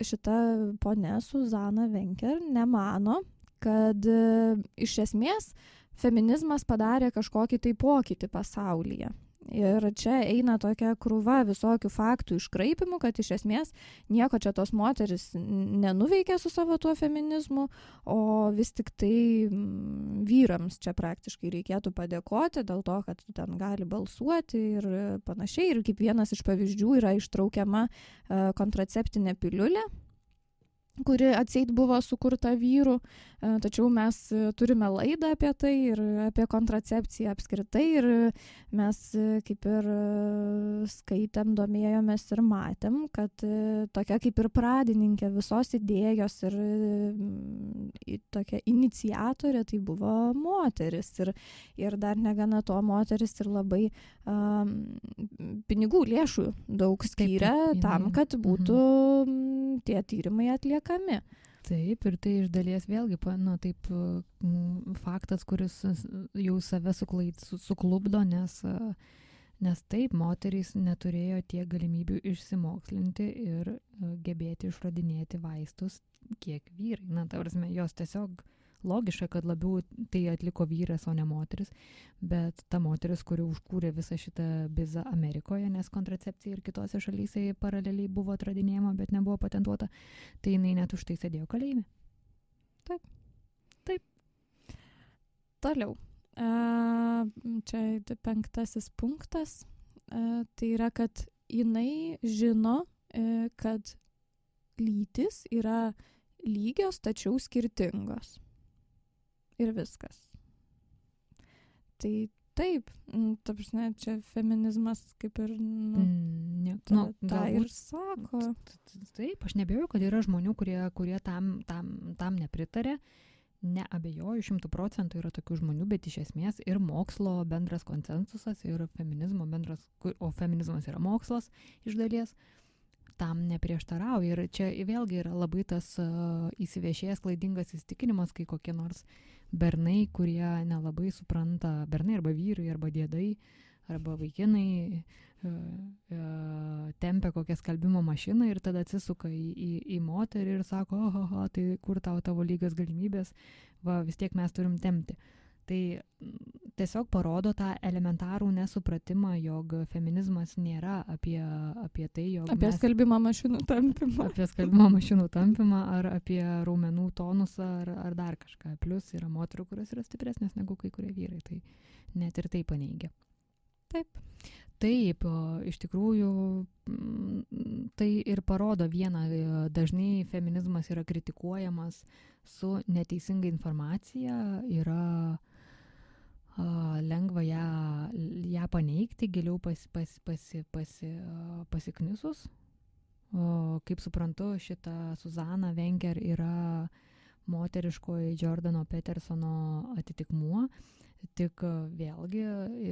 šita ponė Suzana Venker nemano, kad uh, iš esmės feminizmas padarė kažkokį tai pokytį pasaulyje. Ir čia eina tokia krūva visokių faktų iškraipimų, kad iš esmės nieko čia tos moteris nenuveikė su savo tuo feminizmu, o vis tik tai vyrams čia praktiškai reikėtų padėkoti dėl to, kad ten gali balsuoti ir panašiai. Ir kaip vienas iš pavyzdžių yra ištraukiama e, kontraceptinė piliulė kuri atseit buvo sukurta vyrų, e, tačiau mes e, turime laidą apie tai ir apie kontracepciją apskritai ir mes e, kaip ir skaitėm, domėjomės ir matėm, kad tokia kaip ir pradininkė visos idėjos ir tokia iniciatorė tai buvo moteris ir, ir dar negana to moteris ir labai um, pinigų lėšų daug skyrė tam, kad mhm. būtų tie tyrimai atliekami. Taip, ir tai iš dalies vėlgi, nu, taip, mm, faktas, kuris jau save suklaid, su- suklubdo, nes, nes taip, moterys neturėjo tiek galimybių išsimokslinti ir a, gebėti išradinėti vaistus, kiek vyrai. Na, ta prasme, jos tiesiog logiška, kad labiau tai atliko vyras, o ne moteris, bet ta moteris, kuri užkūrė visą šitą bizą Amerikoje, nes kontracepcija ir kitose šalyse paraleliai buvo atradinėjama, bet nebuvo patentuota, tai jinai net už tai sėdėjo kalėjime. Toliau. E, čia penktasis punktas. E, tai yra, kad jinai žino, e, kad lytis yra lygios, tačiau skirtingos. Ir viskas. Tai taip, ta prasme, čia feminizmas kaip ir... Nu, Mm, ne, ta, nu, ir galbūt sako. Taip, aš nebejoju, kad yra žmonių, kurie, kurie tam, tam, tam nepritarė. Neabejoju, šimtų procentų yra tokių žmonių, bet iš esmės ir mokslo bendras konsensusas, ir feminizmo bendras, o feminizmas yra mokslas iš dalies, tam neprieštarauja. Ir čia vėlgi yra labai tas uh, įsivešėjęs klaidingas įstikinimas, kai kokie nors bernai, kurie nelabai supranta, bernai arba vyrai, arba dėdai, arba vaikinai, uh, uh, tempia kokią skalbimo mašiną ir tada atsisuka į, į, į moterį ir sako, oho, tai kur tau tavo lygios galimybės, va vis tiek mes turim tempti. Tai mm, tiesiog parodo tą elementarų nesupratimą, jog feminizmas nėra apie, apie tai, jog Apie mes, skalbimo mašinų tampimą. apie skalbimo mašinų tampimą ar apie raumenų tonusą ar, ar dar kažką. Plus yra moterų, kurios yra stipresnės negu kai kurie vyrai. Tai net ir tai paneigia. Taip. Taip, iš tikrųjų, mm, tai ir parodo vieną, e, dažnai feminizmas yra kritikuojamas su neteisinga informacija, yra a, lengva ją, ją paneigti, giliau pas, pas, pasi, a, pasiknisus. O, kaip suprantu, šita Suzana Wenger yra moteriškoji Jordano Petersono atitikmuo. Tik vėlgi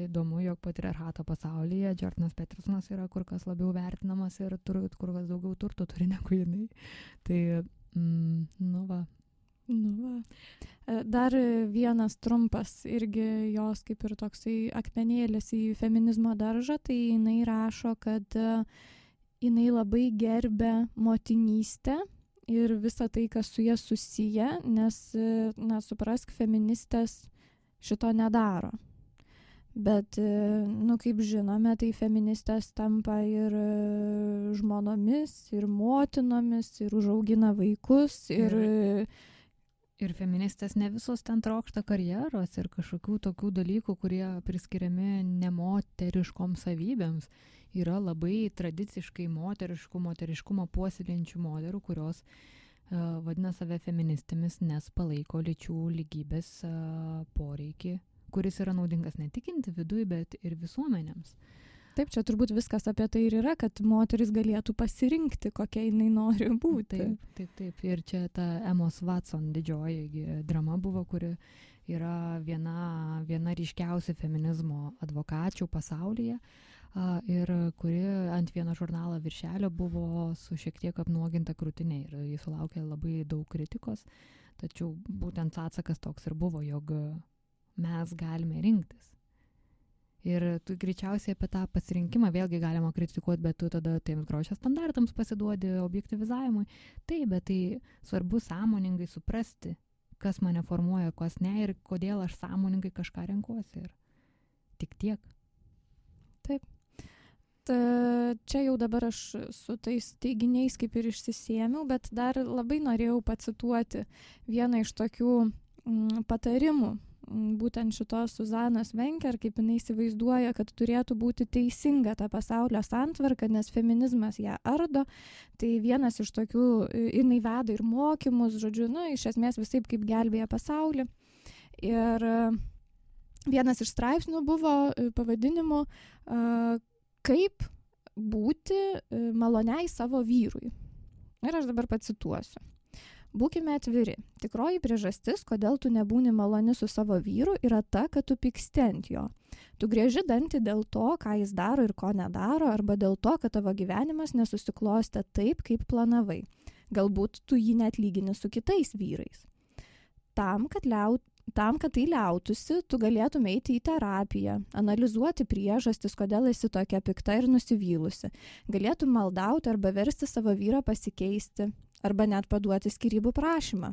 įdomu, jog patriarchato pasaulyje Jordanas Petersonas yra kur kas labiau vertinamas ir tur, kur kas daugiau turtų turi negu jinai. Tai, mm, nu va, Nu va. E, Dar vienas trumpas irgi jos kaip ir toksai akmenėlis į feminizmo daržą, tai jinai rašo, kad e, jinai labai gerbė motinystę ir visą tai, kas su jie susiję, nes, e, na, suprask, feministės šito nedaro. Bet, nu, kaip žinome, tai feministės tampa ir žmonomis, ir motinomis, ir užaugina vaikus, ir, Ir- Ir feministės ne visos ten trokšta karjeros ir kažkokių tokių dalykų, kurie priskiriami nemoteriškom savybėms. Yra labai tradiciškai moteriškų, moteriškumo puoselinčių moterų, kurios uh, vadina save feministėmis, nes palaiko lyčių lygybės uh, poreikį, kuris yra naudingas ne tik individui, bet ir visuomenėms. Taip, čia turbūt viskas apie tai ir yra, kad moteris galėtų pasirinkti, kokia jinai nori būti. Taip, taip, taip. Ir čia ta Emos Watson didžioji drama buvo, kuri yra viena, viena ryškiausių feminizmo advokačių pasaulyje. Ir kuri ant vieno žurnalo viršelio buvo su šiek tiek apnuoginta krūtinė ir jis sulaukė labai daug kritikos. Tačiau būtent atsakas toks ir buvo, jog mes galime rinktis. Ir tu greičiausiai apie tą pasirinkimą vėlgi galima kritikuoti, bet tu tada tiems grožio standartams pasiduodi objektivizavimui. Taip, bet tai svarbu sąmoningai suprasti, kas mane formuoja, kas ne ir kodėl aš sąmoningai kažką renkuosi. Ir tik tiek. Ta, čia jau dabar aš su tais teiginiais kaip ir išsisėmiau, bet dar labai norėjau pacituoti vieną iš tokių mm, patarimų. Būtent šitos Suzanos Venker, kaip jinai įsivaizduoja, kad turėtų būti teisinga ta pasaulio santvarka, nes feminizmas ją ardo. Tai vienas iš tokių, jinai veda ir mokymus, žodžiu, nu, iš esmės visai kaip gelbėja pasaulį. Ir e, vienas iš straipsnių buvo e, pavadinimu e, kaip būti maloniai savo vyrui. Ir aš dabar pacituosiu. Būkime atviri. Tikroji priežastis, kodėl tu nebūni maloni su savo vyru, yra ta, kad tu pyksti ant jo. Tu grieži dantį dėl to, ką jis daro ir ko nedaro, arba dėl to, kad tavo gyvenimas nesusiklostė taip, kaip planavai. Galbūt tu jį net lygini su kitais vyrais. Tam, kad liaut Tam, kad tai liautųsi, tu galėtum eiti į terapiją, analizuoti priežastis, kodėl esi tokia pikta ir nusivylusi. Galėtum maldauti arba versti savo vyrą pasikeisti, arba net paduoti skirybų prašymą.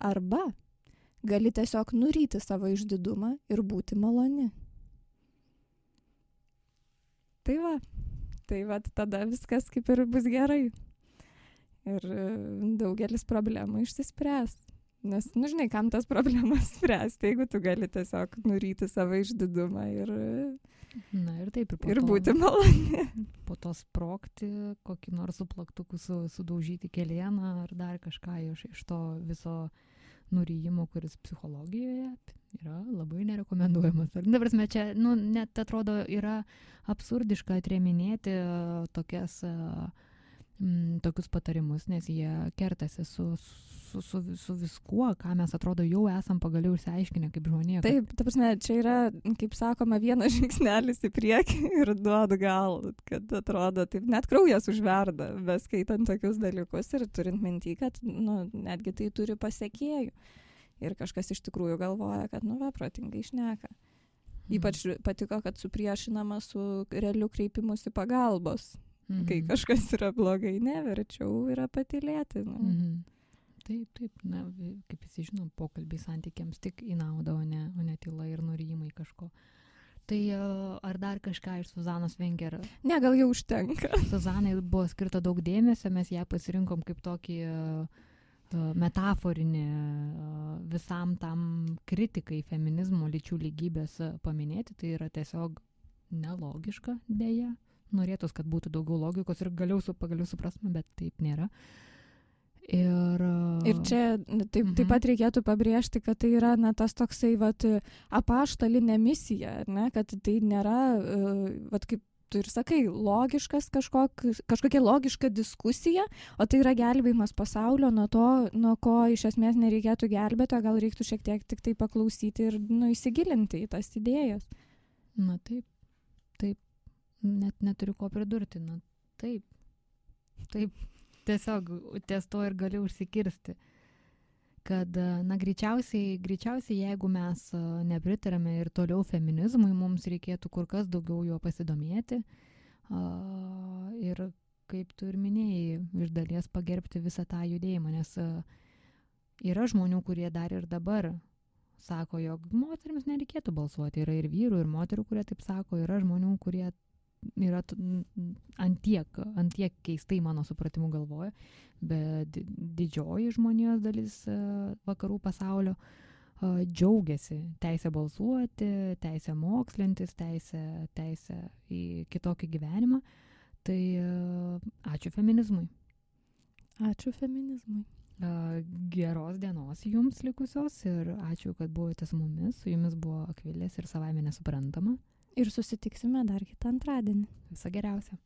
Arba gali tiesiog nuryti savo išdidumą ir būti maloni. Tai va, tai va, tada viskas kaip ir bus gerai. Ir e, daugelis problemų išsispręs. Nes, nu, žinai, kam tas problemas spręsti, jeigu tu gali tiesiog nuryti savo išdidumą ir, Na ir taip, ir, po ir to- būti maloni. po to sprokti, kokį nors su plaktuku su, sudaužyti kelieną ar dar kažką iš, iš to viso nurijimo, kuris psichologijoje yra labai nerekomenduojamas. Ar, na, prasme, čia, nu, net atrodo, yra absurdiška atreminėti e, tokias, e, m, tokius patarimus, nes jie kertasi su, su, su, su viskuo, ką mes atrodo jau esam pagaliau išsiaiškinę kaip žmonė. kad- Taip, ta prasme, čia yra, kaip sakoma, vienas žingsnelis į priekį ir du atgal, kad atrodo, taip net kraujas užverda, beskaitant tokius dalykus ir turint mintį, kad, nu, netgi tai turi pasiekėjų. Ir kažkas iš tikrųjų galvoja, kad, nu, va, protingai išneka. Mhm. Ypač patiko, kad supriešinama su realiu kreipimusi pagalbos. Mhm. Kai kažkas yra blogai, neverčiau yra patilėti. Nu. Mhm. Taip, taip, na, kaip visi žinom, pokalbiai santykiams tik į naudą, o ne, o ne tyla ir nurijimai kažko. Tai ar dar kažką iš Suzanos Venger? Ne, gal jau užtenka. Suzanai buvo skirta daug dėmesio, mes ją pasirinkom kaip tokį metaforinį visam tam kritikai feminizmo lyčių lygybės paminėti. Tai yra tiesiog nelogiška dėja. Norėtus, kad būtų daugiau logikos ir galiau su pagaliau suprastume, bet taip nėra. E, Ir čia taip, Mhm. taip pat reikėtų pabrėžti, kad tai yra na, tas toksai vat, apaštalinė misija, ne? kad tai nėra, e, vat, kaip tu ir sakai, logiškas kažkok, kažkokia logiška diskusija, o tai yra gelbėjimas pasaulio nuo to, nuo ko iš esmės nereikėtų gelbėti, o gal reiktų šiek tiek tik tai paklausyti ir nu, įsigilinti į tas idėjas. Na taip, taip, net neturiu ko pridurti, na taip, taip, tiesiog ties to ir galiu užsikirsti. Kad, e, na, greičiausiai, greičiausiai, jeigu mes e, nepritarėme ir toliau feminizmui, mums reikėtų kur kas daugiau juo pasidomėti. Ir, kaip tu ir minėjai, iš dalies pagerbti visą tą judėjimą, nes e, yra žmonių, kurie dar ir dabar sako, jog moteriams nereikėtų balsuoti. Yra ir vyrų, ir moterų, kurie taip sako, yra žmonių, kurie yra t- n- n- antiek, antiek keistai mano supratimu galvoja, bet di- didžioji žmonijos dalis e, vakarų pasaulio e, džiaugiasi teisę balsuoti, teisę mokslintis, teisę, teisę į kitokį gyvenimą. Tai e, ačiū feminizmui. Ačiū feminizmui. Geros dienos jums likusios ir ačiū, kad buvote su mumis. Su jumis buvo Akvilės ir savaime nesuprantama. Ir susitiksime dar kitą antradienį. Visą geriausią.